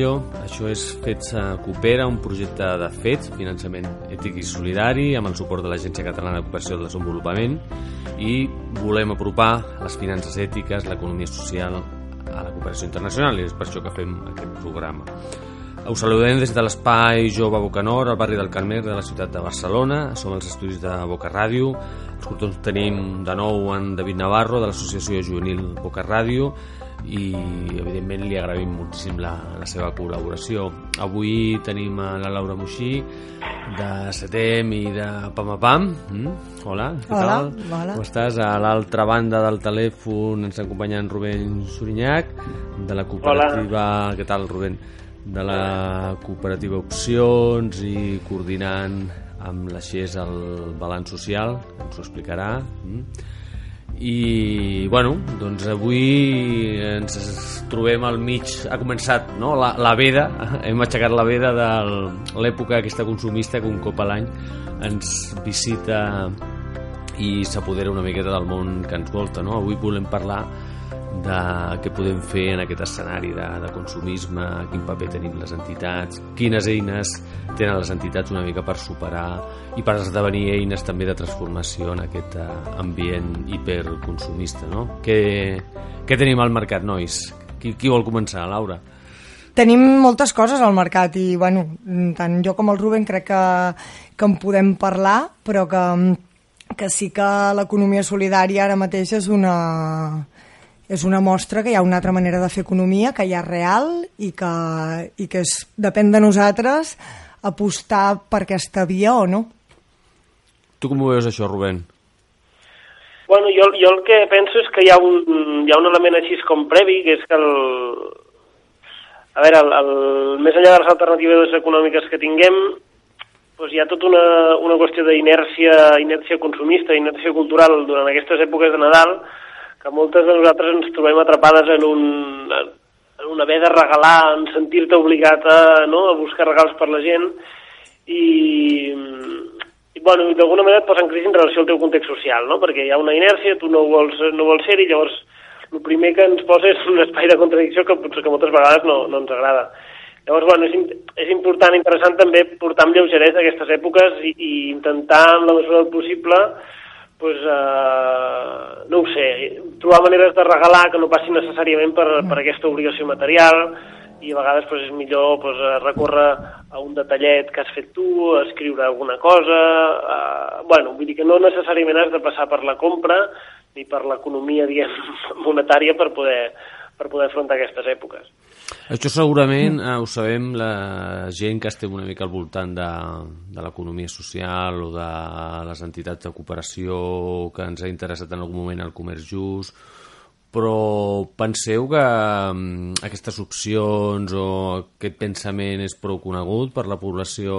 Carrillo, això és Fets a Coopera, un projecte de fets, finançament ètic i solidari, amb el suport de l'Agència Catalana de Cooperació del Desenvolupament, i volem apropar les finances ètiques, l'economia social a la cooperació internacional, i és per això que fem aquest programa. Us saludem des de l'espai Jove Bocanor, al barri del Carmer de la ciutat de Barcelona. Som els estudis de Boca Ràdio. Els tenim de nou en David Navarro, de l'associació juvenil Boca Ràdio, i evidentment li agraïm moltíssim la, la seva col·laboració avui tenim a la Laura Moixí de Setem i de Pam a Pam mm? hola, què hola, tal? Hola. Com estàs? A l'altra banda del telèfon ens acompanya en Rubén Sorinyac de la cooperativa hola. què tal Rubén? de la cooperativa Opcions i coordinant amb la XES el balanç social ens ho explicarà mm? I bueno, doncs avui ens trobem al mig ha començat no? la, la veda hem aixecat la veda de l'època aquesta consumista que un cop a l'any ens visita i s'apodera una miqueta del món que ens volta no? avui volem parlar de què podem fer en aquest escenari de, de consumisme, quin paper tenim les entitats, quines eines tenen les entitats una mica per superar i per esdevenir eines també de transformació en aquest uh, ambient hiperconsumista. No? Què, què tenim al mercat, nois? Qui, qui vol començar, Laura? Tenim moltes coses al mercat i, bueno, tant jo com el Ruben crec que, que en podem parlar, però que, que sí que l'economia solidària ara mateix és una és una mostra que hi ha una altra manera de fer economia, que hi ha real i que, i que és, depèn de nosaltres apostar per aquesta via o no. Tu com ho veus això, Rubén? Bueno, jo, jo el que penso és que hi ha un, hi ha un element així com previ, que és que el, a veure, el, el, més enllà de les alternatives econòmiques que tinguem, doncs hi ha tota una, una qüestió d'inèrcia inèrcia consumista, inèrcia cultural durant aquestes èpoques de Nadal, que moltes de nosaltres ens trobem atrapades en, un, en un haver de regalar, en sentir-te obligat a, no, a buscar regals per la gent i, i bueno, d'alguna manera et posa en crisi en relació al teu context social, no? perquè hi ha una inèrcia, tu no vols, no vols ser i llavors el primer que ens posa és un espai de contradicció que potser que moltes vegades no, no ens agrada. Llavors, bueno, és, és important, interessant també portar amb lleugeresa aquestes èpoques i, i intentar, en la mesura del possible, pues, eh, no ho sé, trobar maneres de regalar que no passin necessàriament per, per aquesta obligació material i a vegades pues, és millor pues, recórrer a un detallet que has fet tu, escriure alguna cosa... Eh, bueno, vull dir que no necessàriament has de passar per la compra ni per l'economia, diguem, monetària per poder, per poder afrontar aquestes èpoques. Això segurament eh, ho sabem la gent que estem una mica al voltant de, de l'economia social o de les entitats de cooperació que ens ha interessat en algun moment el comerç just, però penseu que um, aquestes opcions o aquest pensament és prou conegut per la població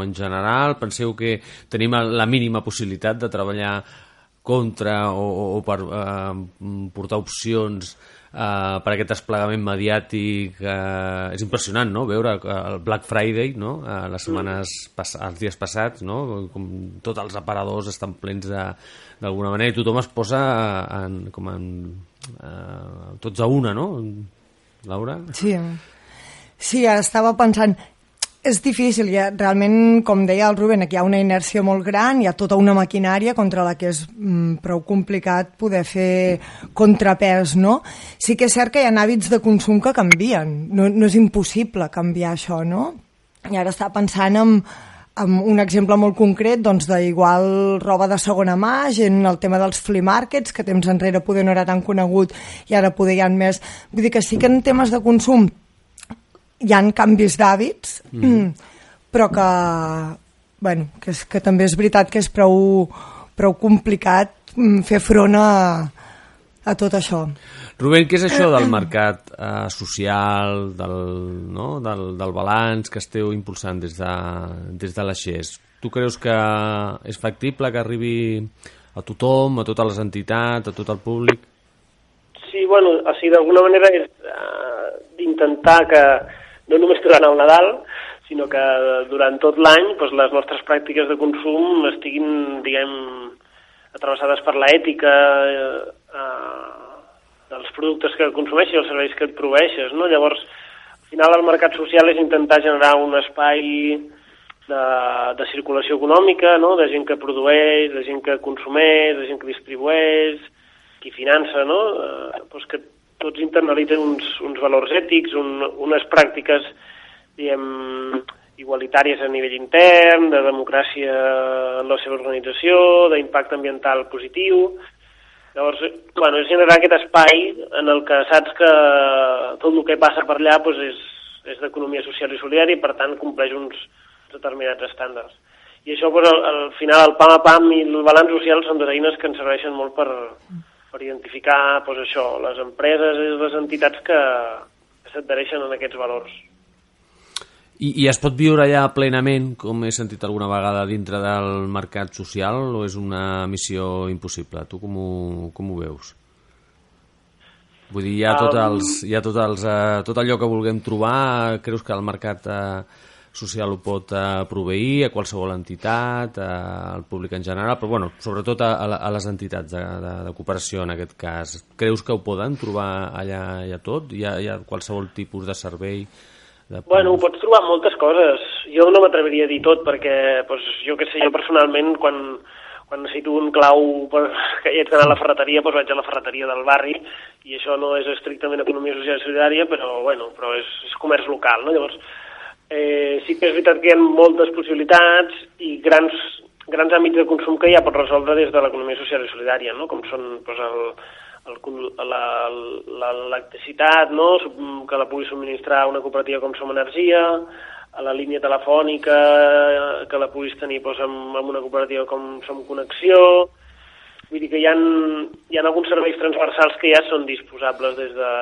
en general? Penseu que tenim la mínima possibilitat de treballar contra o, o per eh, portar opcions Uh, per aquest desplegament mediàtic uh, és impressionant no? veure el Black Friday no? uh, les setmanes els dies passats no? com tots els aparadors estan plens d'alguna manera i tothom es posa en, com en, uh, tots a una no? Laura? Sí, sí estava pensant és difícil, ja, realment, com deia el Ruben, aquí hi ha una inèrcia molt gran, hi ha tota una maquinària contra la que és mm, prou complicat poder fer contrapès, no? Sí que és cert que hi ha hàbits de consum que canvien, no, no és impossible canviar això, no? I ara està pensant en, en un exemple molt concret doncs, d'igual roba de segona mà, gent el tema dels flea markets, que temps enrere poder no era tan conegut i ara poder hi ha més... Vull dir que sí que en temes de consum hi han canvis d'hàbits, mm. però que, bueno, que, és, que també és veritat que és prou, prou complicat mm, fer front a, a tot això. Rubén, què és això del mercat eh, social, del, no? del, del balanç que esteu impulsant des de, des de la XES? Tu creus que és factible que arribi a tothom, a totes les entitats, a tot el públic? Sí, bueno, o sigui, d'alguna manera és uh, d'intentar que, no només durant el Nadal, sinó que durant tot l'any doncs, les nostres pràctiques de consum estiguin, diguem, atravessades per l'ètica eh, eh, dels productes que consumeixes i els serveis que et proveeixes, no? Llavors, al final el mercat social és intentar generar un espai de, de circulació econòmica, no? de gent que produeix, de gent que consumeix, de gent que distribueix, qui finança, no? Eh, doncs que tots internalitzen uns, uns valors ètics, un, unes pràctiques, diguem, igualitàries a nivell intern, de democràcia en la seva organització, d'impacte ambiental positiu. Llavors, bueno, és generar aquest espai en el que saps que tot el que passa per allà doncs és, és d'economia social i solidària i, per tant, compleix uns determinats estàndards. I això, doncs, al, al final, el pam a pam i el balanç social són dues eines que ens serveixen molt per, per identificar doncs, això, les empreses i les entitats que, que s'adhereixen en aquests valors. I, I es pot viure allà plenament, com he sentit alguna vegada, dintre del mercat social o és una missió impossible? Tu com ho, com ho veus? Vull dir, hi ha, tot, els, hi ha tot, els, uh, tot allò que vulguem trobar, creus que el mercat uh, social ho pot uh, proveir a qualsevol entitat, uh, al públic en general, però bueno, sobretot a, a les entitats de, de, de cooperació en aquest cas. Creus que ho poden trobar allà, allà tot? Hi ha, hi ha qualsevol tipus de servei de bueno, ho pots trobar moltes coses. Jo no m'atreviria a dir tot perquè, doncs, jo que sé, jo personalment, quan, quan necessito un clau per, que hi haig d'anar a la ferreteria, doncs vaig a la ferreteria del barri i això no és estrictament economia social i solidària, però, bueno, però és, és comerç local, no? Llavors, eh, sí que és veritat que hi ha moltes possibilitats i grans, grans àmbits de consum que ja pot resoldre des de l'economia social i solidària, no? com són doncs, el, l'electricitat, no? que la pugui subministrar una cooperativa com Som Energia, a la línia telefònica que la puguis tenir doncs, amb, amb una cooperativa com Som Connexió, vull dir que hi ha, hi ha alguns serveis transversals que ja són disposables des, de,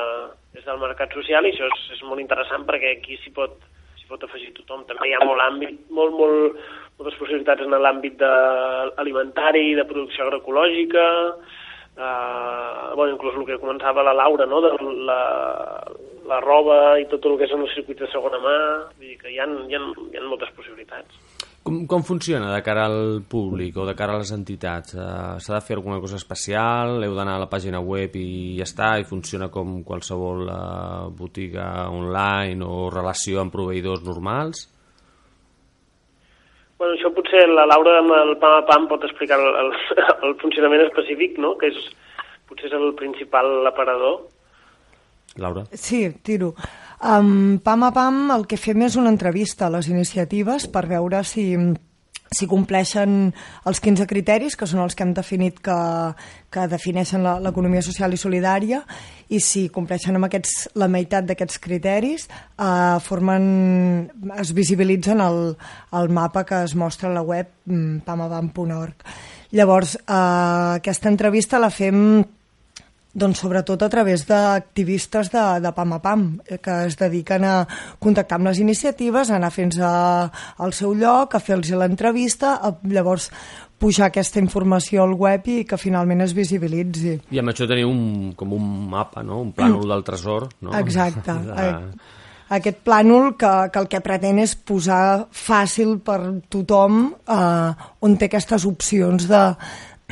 des del mercat social i això és, és molt interessant perquè aquí s'hi pot, pot afegir tothom. També hi ha molt àmbit, molt, molt, moltes possibilitats en l'àmbit alimentari, de producció agroecològica, Uh, bueno, inclús el que comentava la Laura, no? de la, la roba i tot el que són els circuits de segona mà, vull dir que hi ha, hi ha, hi ha moltes possibilitats. Com, com funciona de cara al públic o de cara a les entitats? Uh, S'ha de fer alguna cosa especial? Heu d'anar a la pàgina web i ja està? I funciona com qualsevol uh, botiga online o relació amb proveïdors normals? Bueno, això potser la Laura amb el PAM a PAM pot explicar el, el, el funcionament específic, no? que és, potser és el principal aparador. Laura? Sí, tiro. Um, PAM a PAM el que fem és una entrevista a les iniciatives per veure si si compleixen els 15 criteris, que són els que hem definit que, que defineixen l'economia social i solidària, i si compleixen amb aquests, la meitat d'aquests criteris, eh, formen, es visibilitzen el, el mapa que es mostra a la web mm, pamabam.org. Llavors, eh, aquesta entrevista la fem doncs sobretot a través d'activistes de, de PAM a PAM, eh, que es dediquen a contactar amb les iniciatives, a anar fins a, al seu lloc, a fer-los l'entrevista, llavors pujar aquesta informació al web i que finalment es visibilitzi. I amb això teniu un, com un mapa, no? un plànol del tresor. No? Exacte. De... Aquest plànol que, que el que pretén és posar fàcil per tothom eh, on té aquestes opcions de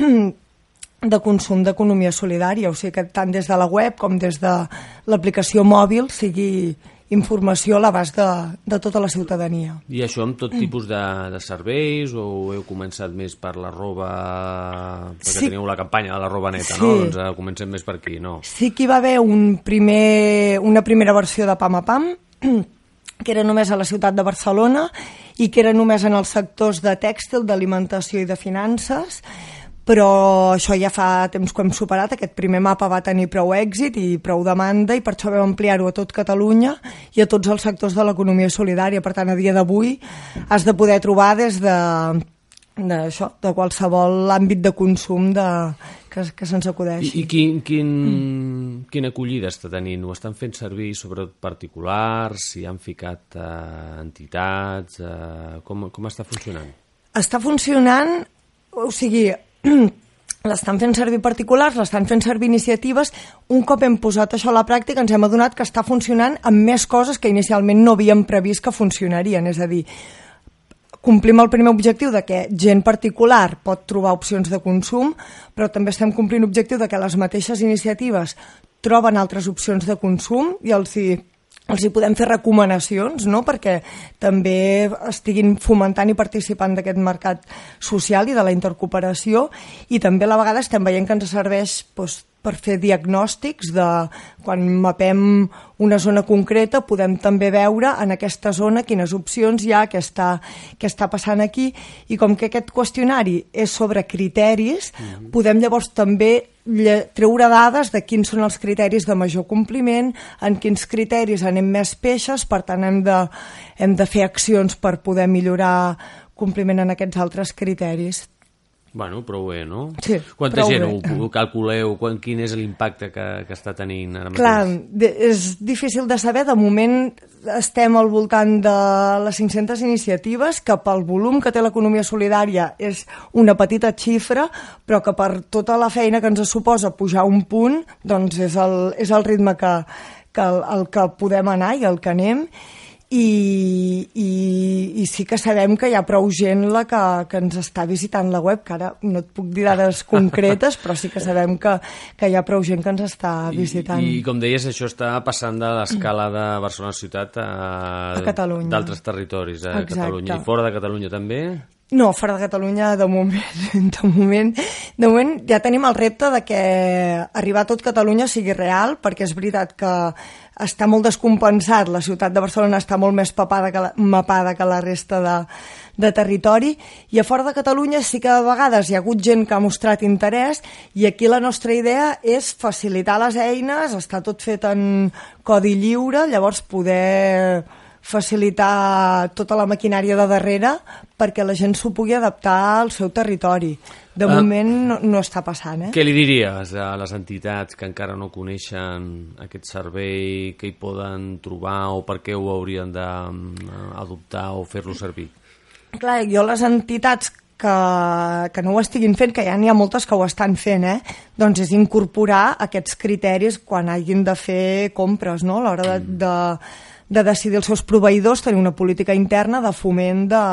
de consum d'economia solidària, o sigui que tant des de la web com des de l'aplicació mòbil sigui informació a l'abast de, de tota la ciutadania. I això amb tot tipus de, de serveis o heu començat més per la roba perquè sí. teniu la campanya de la roba neta, sí. no? Doncs uh, comencem més per aquí, no? Sí que hi va haver un primer, una primera versió de Pam a Pam que era només a la ciutat de Barcelona i que era només en els sectors de tèxtil, d'alimentació i de finances però això ja fa temps que ho hem superat, aquest primer mapa va tenir prou èxit i prou demanda i per això vam ampliar-ho a tot Catalunya i a tots els sectors de l'economia solidària. Per tant, a dia d'avui has de poder trobar des de, de, això, de qualsevol àmbit de consum de, que, que se'ns acudeixi. I, i quin, quin, mm. quina acollida està tenint? Ho estan fent servir sobretot particulars? Si han ficat eh, entitats? Eh, com, com està funcionant? Està funcionant, o sigui, l'estan fent servir particulars, l'estan fent servir iniciatives. Un cop hem posat això a la pràctica ens hem adonat que està funcionant amb més coses que inicialment no havíem previst que funcionarien. És a dir, complim el primer objectiu de que gent particular pot trobar opcions de consum, però també estem complint l'objectiu de que les mateixes iniciatives troben altres opcions de consum i els els hi podem fer recomanacions no? perquè també estiguin fomentant i participant d'aquest mercat social i de la intercooperació i també a la vegada estem veient que ens serveix doncs, per fer diagnòstics de quan mapem una zona concreta podem també veure en aquesta zona quines opcions hi ha, què està, què està passant aquí i com que aquest qüestionari és sobre criteris, mm -hmm. podem llavors també treure dades de quins són els criteris de major compliment, en quins criteris anem més peixes, per tant hem de, hem de fer accions per poder millorar compliment en aquests altres criteris. Bueno, prou bé, no? Sí, Quanta gent bé. ho, calculeu? Quan, quin és l'impacte que, que està tenint ara mateix? Clar, és difícil de saber. De moment estem al voltant de les 500 iniciatives, que pel volum que té l'economia solidària és una petita xifra, però que per tota la feina que ens suposa pujar un punt, doncs és el, és el ritme que, que el, el que podem anar i el que anem i, i, i sí que sabem que hi ha prou gent la que, que ens està visitant la web, que ara no et puc dir dades concretes, però sí que sabem que, que hi ha prou gent que ens està visitant. I, i com deies, això està passant de l'escala de Barcelona ciutat a, a d'altres territoris, a Exacte. Catalunya. I fora de Catalunya també? No, fora de Catalunya de moment, de moment, de moment ja tenim el repte de que arribar a tot Catalunya sigui real, perquè és veritat que està molt descompensat, la ciutat de Barcelona està molt més papada que la, mapada que la resta de, de territori, i a fora de Catalunya sí que a vegades hi ha hagut gent que ha mostrat interès, i aquí la nostra idea és facilitar les eines, està tot fet en codi lliure, llavors poder facilitar tota la maquinària de darrere perquè la gent s'ho pugui adaptar al seu territori. De uh, moment no, no està passant, eh? Què li diries a les entitats que encara no coneixen aquest servei, que hi poden trobar o per què ho haurien d'adoptar o fer-lo servir? Clar, jo les entitats que, que no ho estiguin fent, que ja n'hi ha moltes que ho estan fent, eh? doncs és incorporar aquests criteris quan hagin de fer compres, no? a l'hora de, mm. de de decidir els seus proveïdors, tenir una política interna de foment de,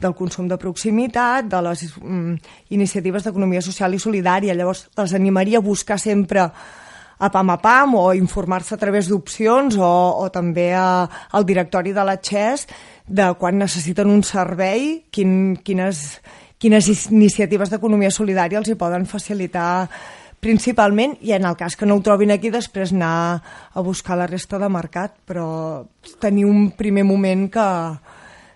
del consum de proximitat, de les mm, iniciatives d'economia social i solidària. Llavors, els animaria a buscar sempre a pam a pam o informar-se a través d'opcions o, o també a, al directori de la XES de quan necessiten un servei, quin, quines, quines iniciatives d'economia solidària els hi poden facilitar principalment, i en el cas que no ho trobin aquí, després anar a buscar la resta de mercat, però tenir un primer moment que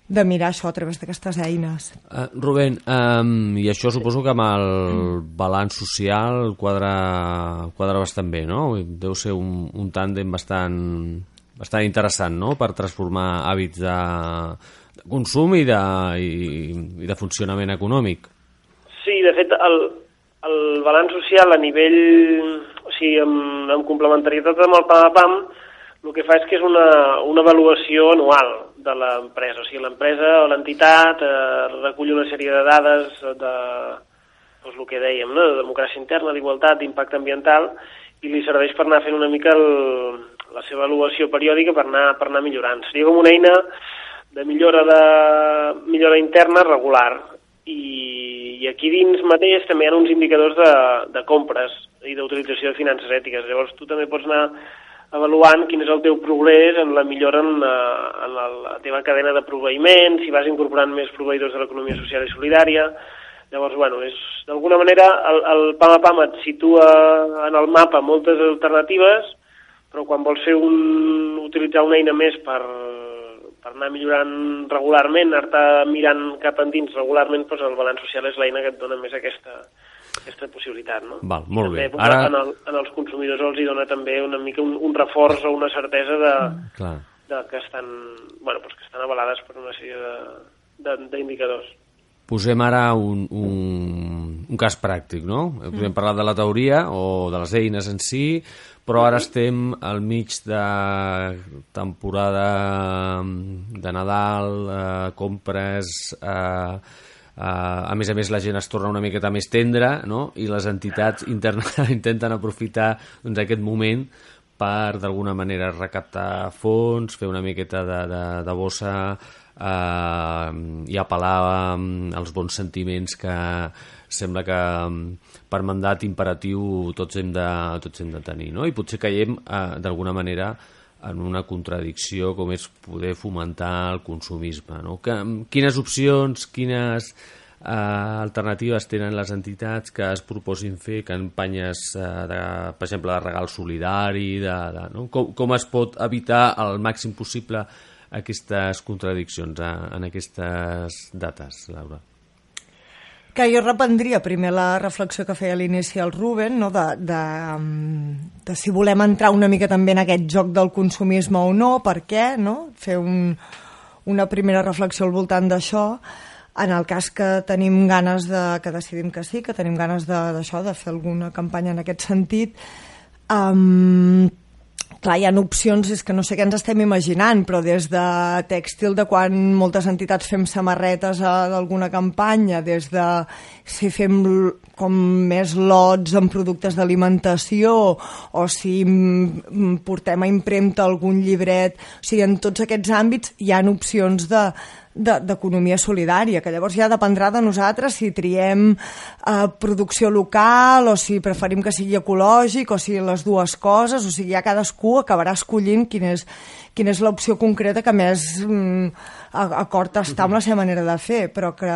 de mirar això a través d'aquestes eines. Uh, Rubén, um, i això suposo que amb el balanç social quadra, quadra bastant bé, no? Deu ser un, un tàndem bastant, bastant interessant, no?, per transformar hàbits de, de consum i de, i, i de funcionament econòmic. Sí, de fet, el, el balanç social a nivell, o sigui, amb, amb complementarietat amb el PAM a PAM, el que fa és que és una, una avaluació anual de l'empresa. O sigui, l'empresa o l'entitat eh, recull una sèrie de dades de, doncs, el que dèiem, no? de democràcia interna, d'igualtat, d'impacte ambiental, i li serveix per anar fent una mica el, la seva avaluació periòdica per anar, per anar millorant. Seria com una eina de millora, de, millora interna regular. I, i aquí dins mateix també hi ha uns indicadors de, de compres i d'utilització de finances ètiques. Llavors tu també pots anar avaluant quin és el teu progrés en la millora en la, en la, la teva cadena de proveïment, si vas incorporant més proveïdors de l'economia social i solidària. Llavors, bueno, és d'alguna manera el, el PAM a PAM et situa en el mapa moltes alternatives, però quan vols fer un, utilitzar una eina més per, per anar millorant regularment, anar mirant cap endins regularment, doncs el balanç social és l'eina que et dona més aquesta, aquesta possibilitat. No? Val, molt també, bé. Ara... En, el, en els consumidors els hi dona també una mica un, un reforç o una certesa de, Clar. de que, estan, bueno, doncs que estan avalades per una sèrie d'indicadors. Posem ara un, un, un cas pràctic, no? Podem mm. parlar de la teoria o de les eines en si, però ara estem al mig de temporada de Nadal, eh, compres... Eh, eh, a més a més la gent es torna una miqueta més tendra no? i les entitats intenten aprofitar doncs, aquest moment per d'alguna manera recaptar fons, fer una miqueta de, de, de bossa eh, i apel·lar als bons sentiments que sembla que per mandat imperatiu tots hem de, tots hem de tenir, no? I potser caiem, eh, d'alguna manera, en una contradicció com és poder fomentar el consumisme. No? Que, quines opcions, quines eh, alternatives tenen les entitats que es proposin fer campanyes, eh, de, per exemple, de regal solidari, de, de, no? com, com es pot evitar al màxim possible aquestes contradiccions eh, en aquestes dates, Laura? Que jo reprendria primer la reflexió que feia a l'inici el Ruben, no? de, de, de si volem entrar una mica també en aquest joc del consumisme o no, per què, no? fer un, una primera reflexió al voltant d'això. En el cas que tenim ganes de, que decidim que sí, que tenim ganes d'això, de, de fer alguna campanya en aquest sentit, um, clar, hi ha opcions, és que no sé què ens estem imaginant, però des de tèxtil de quan moltes entitats fem samarretes d'alguna campanya, des de si fem com més lots en productes d'alimentació o si portem a impremta algun llibret, o sigui, en tots aquests àmbits hi han opcions de, d'economia de, solidària, que llavors ja dependrà de nosaltres si triem eh, producció local o si preferim que sigui ecològic o si les dues coses, o sigui, ja cadascú acabarà escollint quina és, quina és l'opció concreta que més mm, acord està amb la seva manera de fer, però que,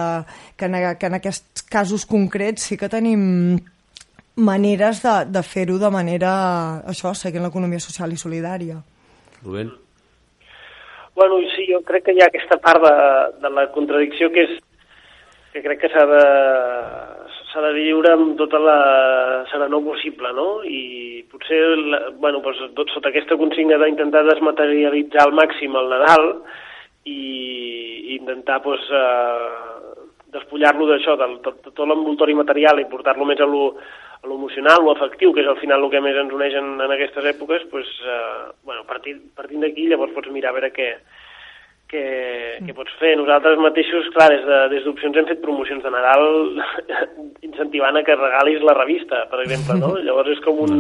que, en, que en aquests casos concrets sí que tenim maneres de, de fer-ho de manera, això, seguint l'economia social i solidària. Rubén? Bueno, sí, jo crec que hi ha aquesta part de, de la contradicció que és que crec que s'ha de, s'ha de viure amb tota la serenor possible, no? I potser, la, bueno, doncs, tot sota aquesta consigna d'intentar desmaterialitzar al màxim el Nadal i, i intentar, doncs, eh, despullar-lo d'això, de, de tot l'envoltori material i portar-lo més a lo, l'emocional, o afectiu, que és al final el que més ens uneix en, en aquestes èpoques, doncs, eh, bueno, partint, partint d'aquí llavors pots mirar a veure què, què, mm. què pots fer. Nosaltres mateixos, clar, des d'opcions de, hem fet promocions de Nadal incentivant a que regalis la revista, per exemple, no? Llavors és com un...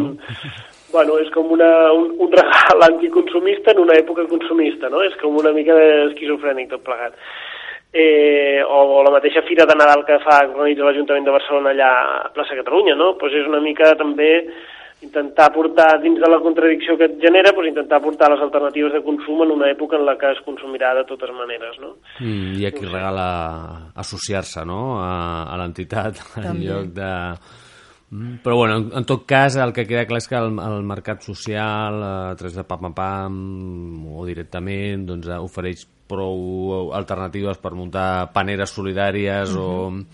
Bueno, és com una, un, un regal anticonsumista en una època consumista, no? És com una mica esquizofrènic tot plegat eh, o, o la mateixa Fira de Nadal que fa organitza l'Ajuntament de Barcelona allà a plaça Catalunya, no? Pues és una mica també intentar portar, dins de la contradicció que et genera, pues intentar portar les alternatives de consum en una època en la que es consumirà de totes maneres, no? Mm, I aquí regala associar-se, no?, a, a l'entitat, en lloc de... Mm, però bueno, en, en tot cas el que queda clar és que el, el mercat social a través de Pam Pam Pam o directament doncs, ofereix prou alternatives per muntar paneres solidàries uh -huh.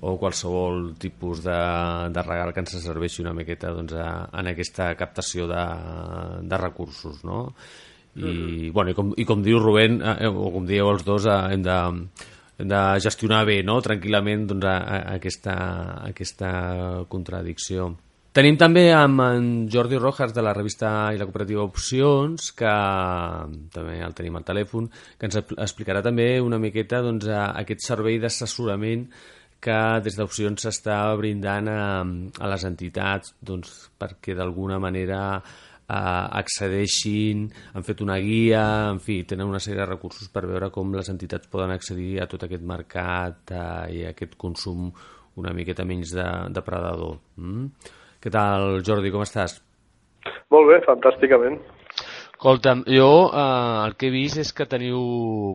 o, o qualsevol tipus de, de regal que ens serveixi una miqueta doncs, a, en aquesta captació de, de recursos, no? I, -huh. bueno, i, com, i com diu Rubén, eh, o com dieu els dos, eh, hem de, hem de gestionar bé, no?, tranquil·lament, doncs, a, a aquesta, a aquesta contradicció. Tenim també amb en Jordi Rojas de la revista i la cooperativa Opcions, que també el tenim al telèfon, que ens explicarà també una miqueta doncs, aquest servei d'assessorament que des d'Opcions s'està brindant a, a les entitats doncs, perquè d'alguna manera accedeixin, han fet una guia, en fi, tenen una sèrie de recursos per veure com les entitats poden accedir a tot aquest mercat eh, i a aquest consum una miqueta menys de, depredador. Mm? Què tal, Jordi, com estàs? Molt bé, fantàsticament. Escolta'm, jo eh, el que he vist és que teniu,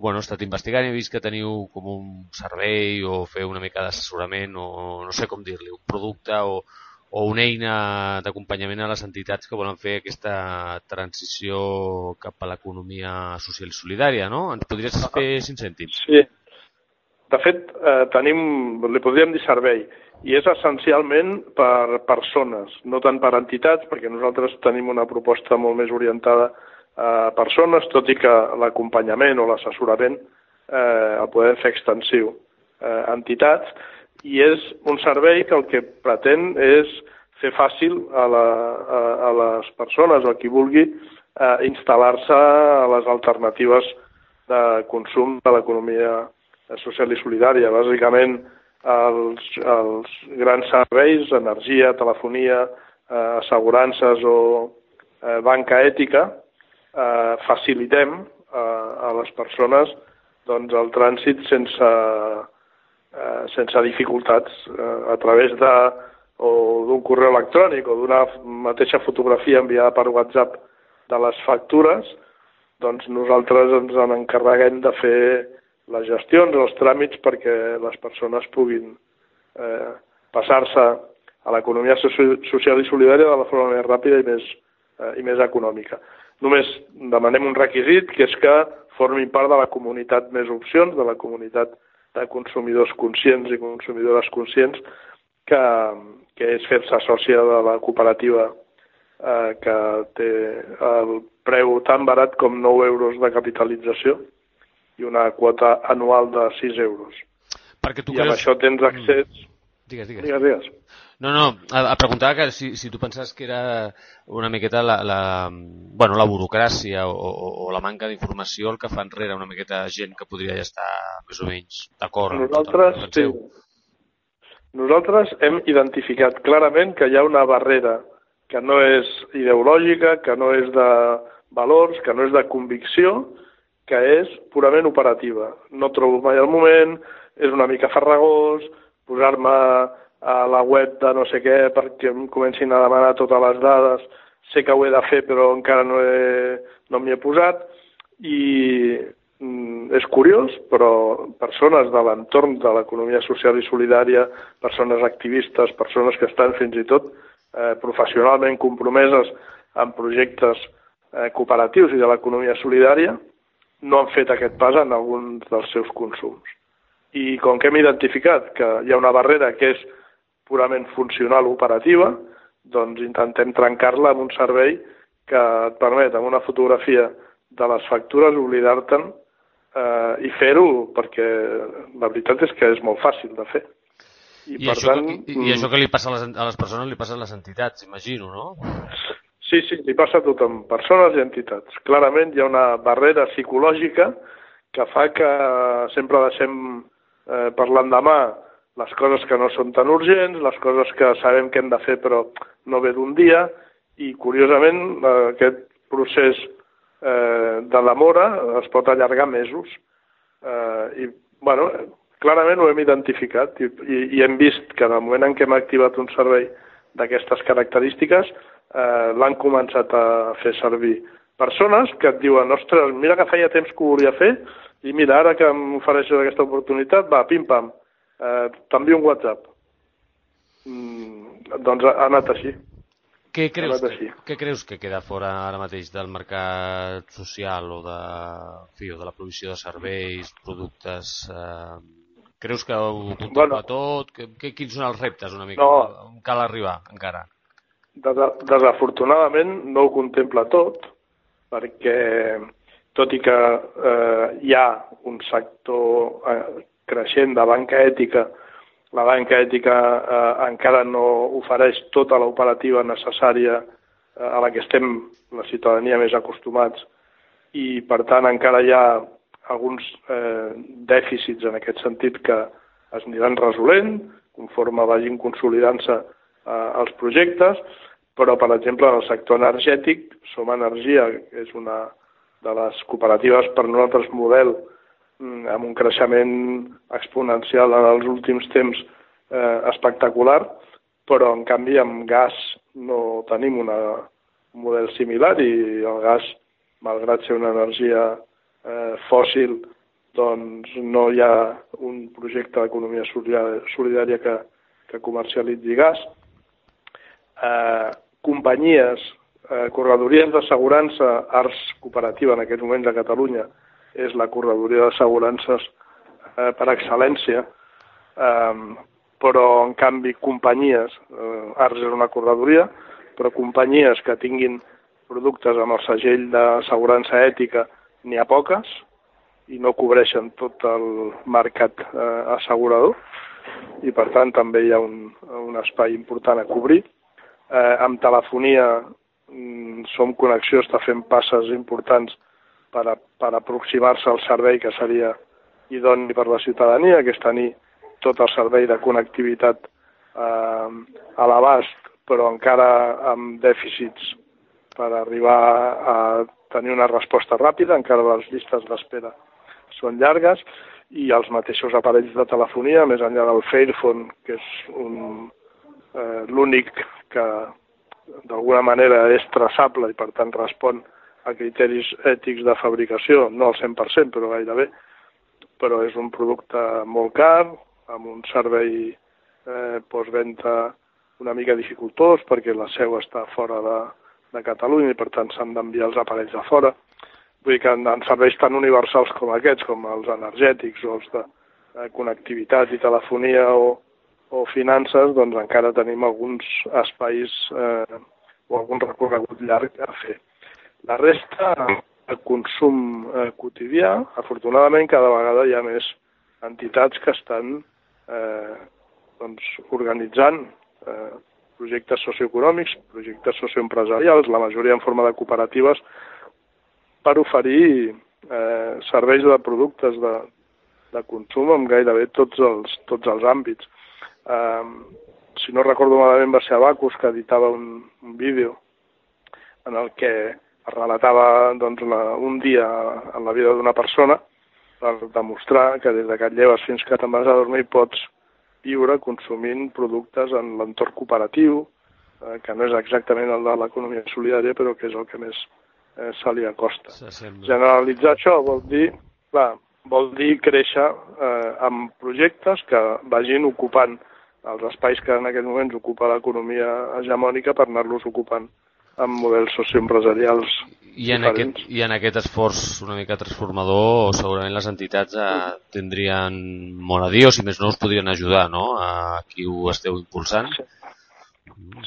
bueno, he estat investigant i he vist que teniu com un servei o fer una mica d'assessorament o no sé com dir-li, un producte o, o una eina d'acompanyament a les entitats que volen fer aquesta transició cap a l'economia social i solidària, no? Ens podries fer cinc cèntims? Sí. De fet, eh, tenim, li podríem dir servei i és essencialment per persones, no tant per entitats, perquè nosaltres tenim una proposta molt més orientada a persones, tot i que l'acompanyament o l'assessorament eh, el podem fer extensiu a entitats, i és un servei que el que pretén és fer fàcil a, la, a, a les persones o a qui vulgui eh, instal·lar-se a les alternatives de consum de l'economia social i solidària. Bàsicament, els, els grans serveis, energia, telefonia, eh, assegurances o eh, banca ètica, eh, facilitem eh, a les persones doncs, el trànsit sense, eh, sense dificultats eh, a través de o d'un correu electrònic o d'una mateixa fotografia enviada per WhatsApp de les factures, doncs nosaltres ens en encarreguem de fer les gestions, els tràmits perquè les persones puguin eh, passar-se a l'economia social i solidària de la forma més ràpida i més, eh, i més econòmica. Només demanem un requisit, que és que formin part de la comunitat més opcions, de la comunitat de consumidors conscients i consumidores conscients, que, que és fer-se sòcia de la cooperativa eh, que té el preu tan barat com 9 euros de capitalització i una quota anual de 6 euros. Perquè tu I creus... amb això tens accés... Mm. Digues, digues. Digues, digues. No, no, a, preguntar que si, si tu penses que era una miqueta la, la, bueno, la burocràcia o, o, o la manca d'informació el que fa enrere una miqueta gent que podria estar més o menys d'acord Nosaltres, sí. Nosaltres hem identificat clarament que hi ha una barrera que no és ideològica, que no és de valors, que no és de convicció, que és purament operativa. No trobo mai el moment, és una mica farragós, posar-me a la web de no sé què perquè em comencin a demanar totes les dades. Sé que ho he de fer però encara no, he, no m'hi he posat i mm, és curiós, però persones de l'entorn de l'economia social i solidària, persones activistes, persones que estan fins i tot eh, professionalment compromeses en projectes eh, cooperatius i de l'economia solidària, no han fet aquest pas en alguns dels seus consums. I com que hem identificat que hi ha una barrera que és purament funcional operativa, doncs intentem trencar-la amb un servei que et permet, amb una fotografia de les factures, oblidar-te'n eh, i fer-ho, perquè la veritat és que és molt fàcil de fer. I, I, per això, tant, que, i, i això que li passa a les, a les persones li passa a les entitats, imagino, no? Sí, sí, li passa a tothom, persones i entitats. Clarament hi ha una barrera psicològica que fa que sempre deixem eh, per l'endemà les coses que no són tan urgents, les coses que sabem que hem de fer però no ve d'un dia, i curiosament eh, aquest procés eh, de demora es pot allargar mesos. Eh, I, bueno, clarament ho hem identificat i, i, i hem vist que en el moment en què hem activat un servei d'aquestes característiques eh, l'han començat a fer servir persones que et diuen, ostres, mira que feia temps que ho volia fer i mira, ara que em ofereixes aquesta oportunitat, va, pim-pam, eh, t'envio un WhatsApp. Mm, doncs ha anat així. Què creus, que, què creus que queda fora ara mateix del mercat social o de, fi, o de la provisió de serveis, productes? Eh, creus que ho contempla bueno, tot? Que, que, quins són els reptes una mica? No, on cal arribar encara? Des, desafortunadament no ho contempla tot, perquè tot i que eh, hi ha un sector eh, creixent de banca ètica, la banca ètica eh, encara no ofereix tota l'operativa necessària eh, a la que estem la ciutadania més acostumats i, per tant, encara hi ha alguns eh, dèficits en aquest sentit que es aniran resolent conforme vagin consolidant-se eh, els projectes, però, per exemple, en el sector energètic, Som Energia, que és una de les cooperatives per nosaltres model Mm, amb un creixement exponencial en els últims temps eh, espectacular, però en canvi amb gas no tenim una, un model similar i el gas, malgrat ser una energia eh, fòssil, doncs no hi ha un projecte d'economia solidària que, que comercialitzi gas. Eh, companyies, eh, corredories d'assegurança, arts cooperativa en aquests moments a Catalunya, és la corredoria d'assegurances eh, per excel·lència, eh, però en canvi companyies, eh, Ars és una corredoria, però companyies que tinguin productes amb el segell d'assegurança ètica n'hi ha poques i no cobreixen tot el mercat eh, assegurador i per tant també hi ha un, un espai important a cobrir. Eh, amb telefonia mm, Som Connexió està fent passes importants per, a, per aproximar-se al servei que seria idoni per la ciutadania, que és tenir tot el servei de connectivitat eh, a l'abast, però encara amb dèficits per arribar a tenir una resposta ràpida, encara les llistes d'espera són llargues, i els mateixos aparells de telefonia, més enllà del Fairphone, que és un, eh, l'únic que d'alguna manera és traçable i per tant respon a criteris ètics de fabricació, no al 100%, però gairebé, però és un producte molt car, amb un servei eh, postventa una mica dificultós perquè la seu està fora de, de Catalunya i per tant s'han d'enviar els aparells a fora. Vull dir que en, en serveis tan universals com aquests, com els energètics o els de eh, connectivitat i telefonia o, o finances, doncs encara tenim alguns espais eh, o algun recorregut llarg a fer. La resta, el consum eh, quotidià, afortunadament cada vegada hi ha més entitats que estan eh, doncs, organitzant eh, projectes socioeconòmics, projectes socioempresarials, la majoria en forma de cooperatives, per oferir eh, serveis de productes de, de consum en gairebé tots els, tots els àmbits. Eh, si no recordo malament va ser Abacus que editava un, un vídeo en el que es relatava doncs, la, un dia en la vida d'una persona per demostrar que des que et lleves fins que te'n vas a dormir pots viure consumint productes en l'entorn cooperatiu, eh, que no és exactament el de l'economia solidària, però que és el que més eh, se li acosta. Generalitzar això vol dir, clar, vol dir créixer eh, amb projectes que vagin ocupant els espais que en aquest moment ocupa l'economia hegemònica per anar-los ocupant amb models socioempresarials I en, diferents. aquest, I en aquest esforç una mica transformador segurament les entitats eh, tindrien molt a dir o si més no us podrien ajudar no? a qui ho esteu impulsant.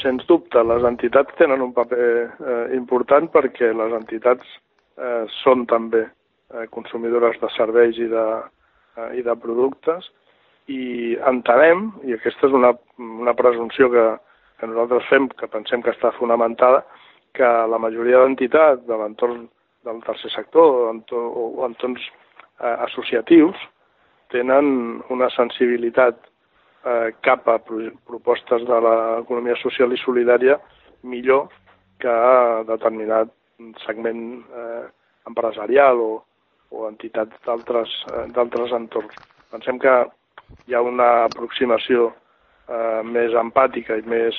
Sens dubte, les entitats tenen un paper eh, important perquè les entitats eh, són també eh, consumidores de serveis i de, eh, i de productes i entenem, i aquesta és una, una presumpció que, que nosaltres fem, que pensem que està fonamentada, que la majoria d'entitats de l'entorn del tercer sector o, entorns eh, associatius tenen una sensibilitat eh, cap a pro propostes de l'economia social i solidària millor que determinat segment eh, empresarial o, o entitats d'altres eh, entorns. Pensem que hi ha una aproximació eh, més empàtica i més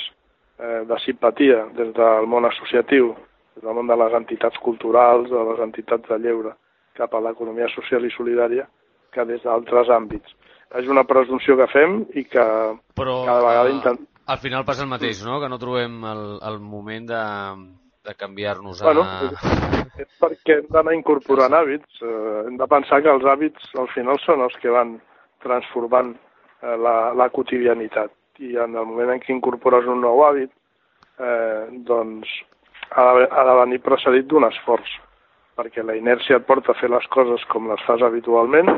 eh, de simpatia des del món associatiu, des del món de les entitats culturals, de les entitats de lleure, cap a l'economia social i solidària, que des d'altres àmbits. És una presumpció que fem i que Però, cada vegada intent... al final passa el mateix, no? Que no trobem el, el moment de, de canviar-nos Bueno, a... és perquè hem d'anar incorporant hàbits. Eh, hem de pensar que els hàbits al final són els que van transformant eh, la, la quotidianitat. I en el moment en què incorpores un nou hàbit, eh, doncs ha de, ha de venir precedit d'un esforç, perquè la inèrcia et porta a fer les coses com les fas habitualment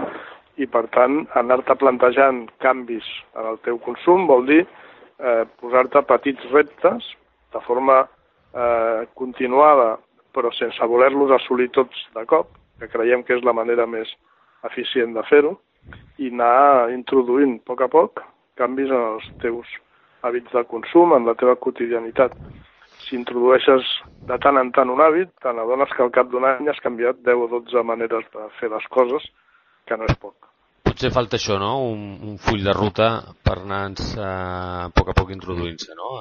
i, per tant, anar-te plantejant canvis en el teu consum vol dir eh, posar-te petits reptes de forma eh, continuada, però sense voler-los assolir tots de cop, que creiem que és la manera més eficient de fer-ho, i anar introduint a poc a poc canvis en els teus hàbits de consum, en la teva quotidianitat. Si introdueixes de tant en tant un hàbit, te n'adones que al cap d'un any has canviat 10 o 12 maneres de fer les coses, que no és poc. Potser falta això, no? Un, un full de ruta per anar-nos eh, a poc a poc introduint-se, no?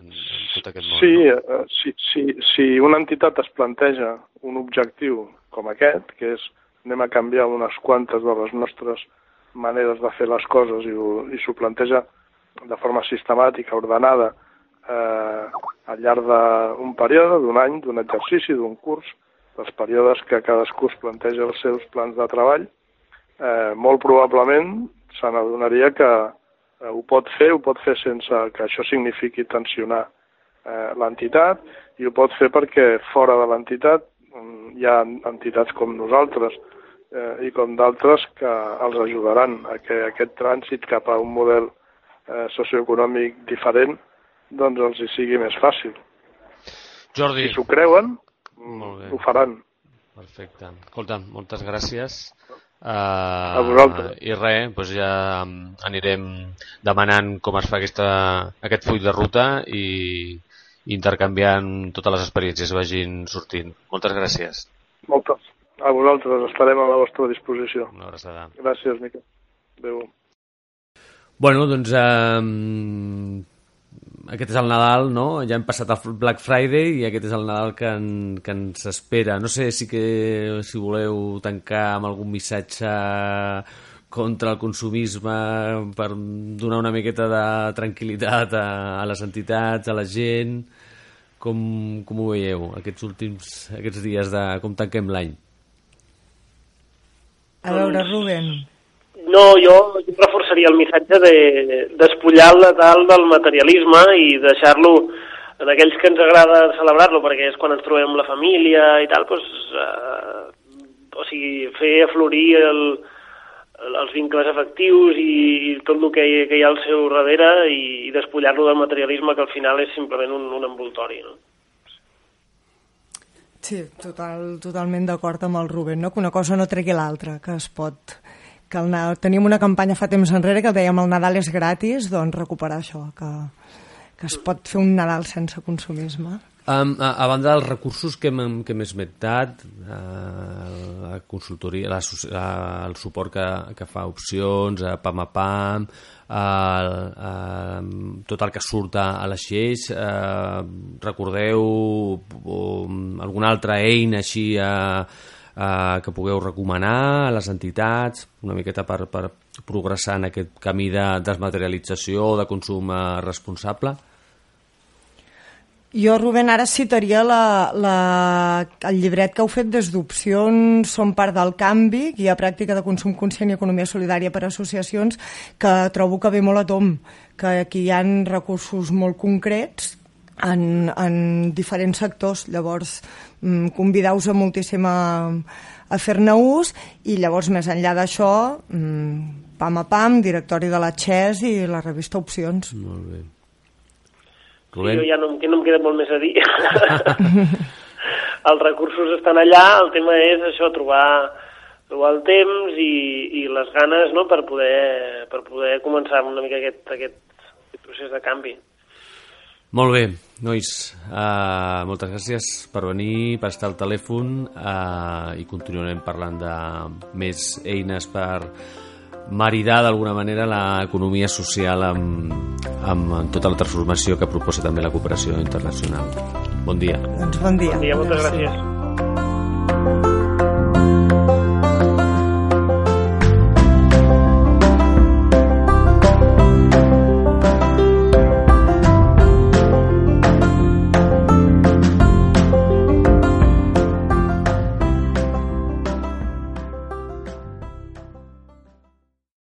En, en tot aquest món. Sí, no? eh, si, si, si una entitat es planteja un objectiu com aquest, que és anem a canviar unes quantes de les nostres maneres de fer les coses i, i s'ho planteja de forma sistemàtica, ordenada, eh, al llarg d'un període, d'un any, d'un exercici, d'un curs, dels períodes que cadascú es planteja els seus plans de treball, eh, molt probablement se n'adonaria que eh, ho pot fer, ho pot fer sense que això signifiqui tensionar eh, l'entitat i ho pot fer perquè fora de l'entitat hi ha entitats com nosaltres eh, i com d'altres que els ajudaran a que aquest trànsit cap a un model eh, socioeconòmic diferent doncs els hi sigui més fàcil. Jordi. Si s'ho creuen, ho faran. Perfecte. Escolta, moltes gràcies. Uh, a vosaltres. I res, doncs ja anirem demanant com es fa aquesta, aquest full de ruta i intercanviant totes les experiències que vagin sortint. Moltes gràcies. Moltes. A vosaltres, estarem a la vostra disposició. Una abraçada. Gràcies, Miquel. Adéu. Bueno, doncs eh, aquest és el Nadal, no? Ja hem passat el Black Friday i aquest és el Nadal que, en, que ens espera. No sé si, que, si voleu tancar amb algun missatge contra el consumisme per donar una miqueta de tranquil·litat a, a les entitats, a la gent. Com, com ho veieu aquests últims aquests dies de com tanquem l'any? A veure, Rubén. No, jo, jo reforçaria el missatge de despullar el Natal del materialisme i deixar-lo en aquells que ens agrada celebrar-lo, perquè és quan ens trobem la família i tal, doncs, eh, o sigui, fer aflorir el, els vincles afectius i, tot el que hi, que hi ha al seu darrere i, i despullar-lo del materialisme que al final és simplement un, un envoltori, no? Sí, total, totalment d'acord amb el Rubén, no? que una cosa no tregui l'altra, que es pot que el, teníem una campanya fa temps enrere que dèiem el Nadal és gratis, doncs recuperar això, que, que es pot fer un Nadal sense consumisme. Um, a, a banda dels recursos que hem, que hem esmentat, uh, la consultoria, la, la, el suport que, que fa opcions, a PAM a PAM, uh, uh, tot el que surt a, les lleis, uh, recordeu um, alguna altra eina així a uh, eh, que pugueu recomanar a les entitats, una miqueta per, per progressar en aquest camí de desmaterialització o de consum eh, responsable? Jo, Rubén, ara citaria la, la, el llibret que heu fet des d'opcions Som part del canvi, guia pràctica de consum conscient i economia solidària per a associacions, que trobo que ve molt a tom, que aquí hi han recursos molt concrets en, en diferents sectors. Llavors, mm, convideu-vos a moltíssim a, a fer-ne ús i llavors, més enllà d'això, mm, pam a pam, directori de la XES i la revista Opcions. Molt bé. Sí, jo ja no, no em queda molt més a dir. Els recursos estan allà, el tema és això, trobar, trobar el temps i, i les ganes no, per, poder, per poder començar una mica aquest, aquest, aquest procés de canvi. Molt bé, nois, uh, moltes gràcies per venir, per estar al telèfon uh, i continuarem parlant de més eines per maridar d'alguna manera l'economia social amb, amb tota la transformació que proposa també la cooperació internacional. Bon dia. Doncs bon dia. Bon dia, moltes gràcies. gràcies.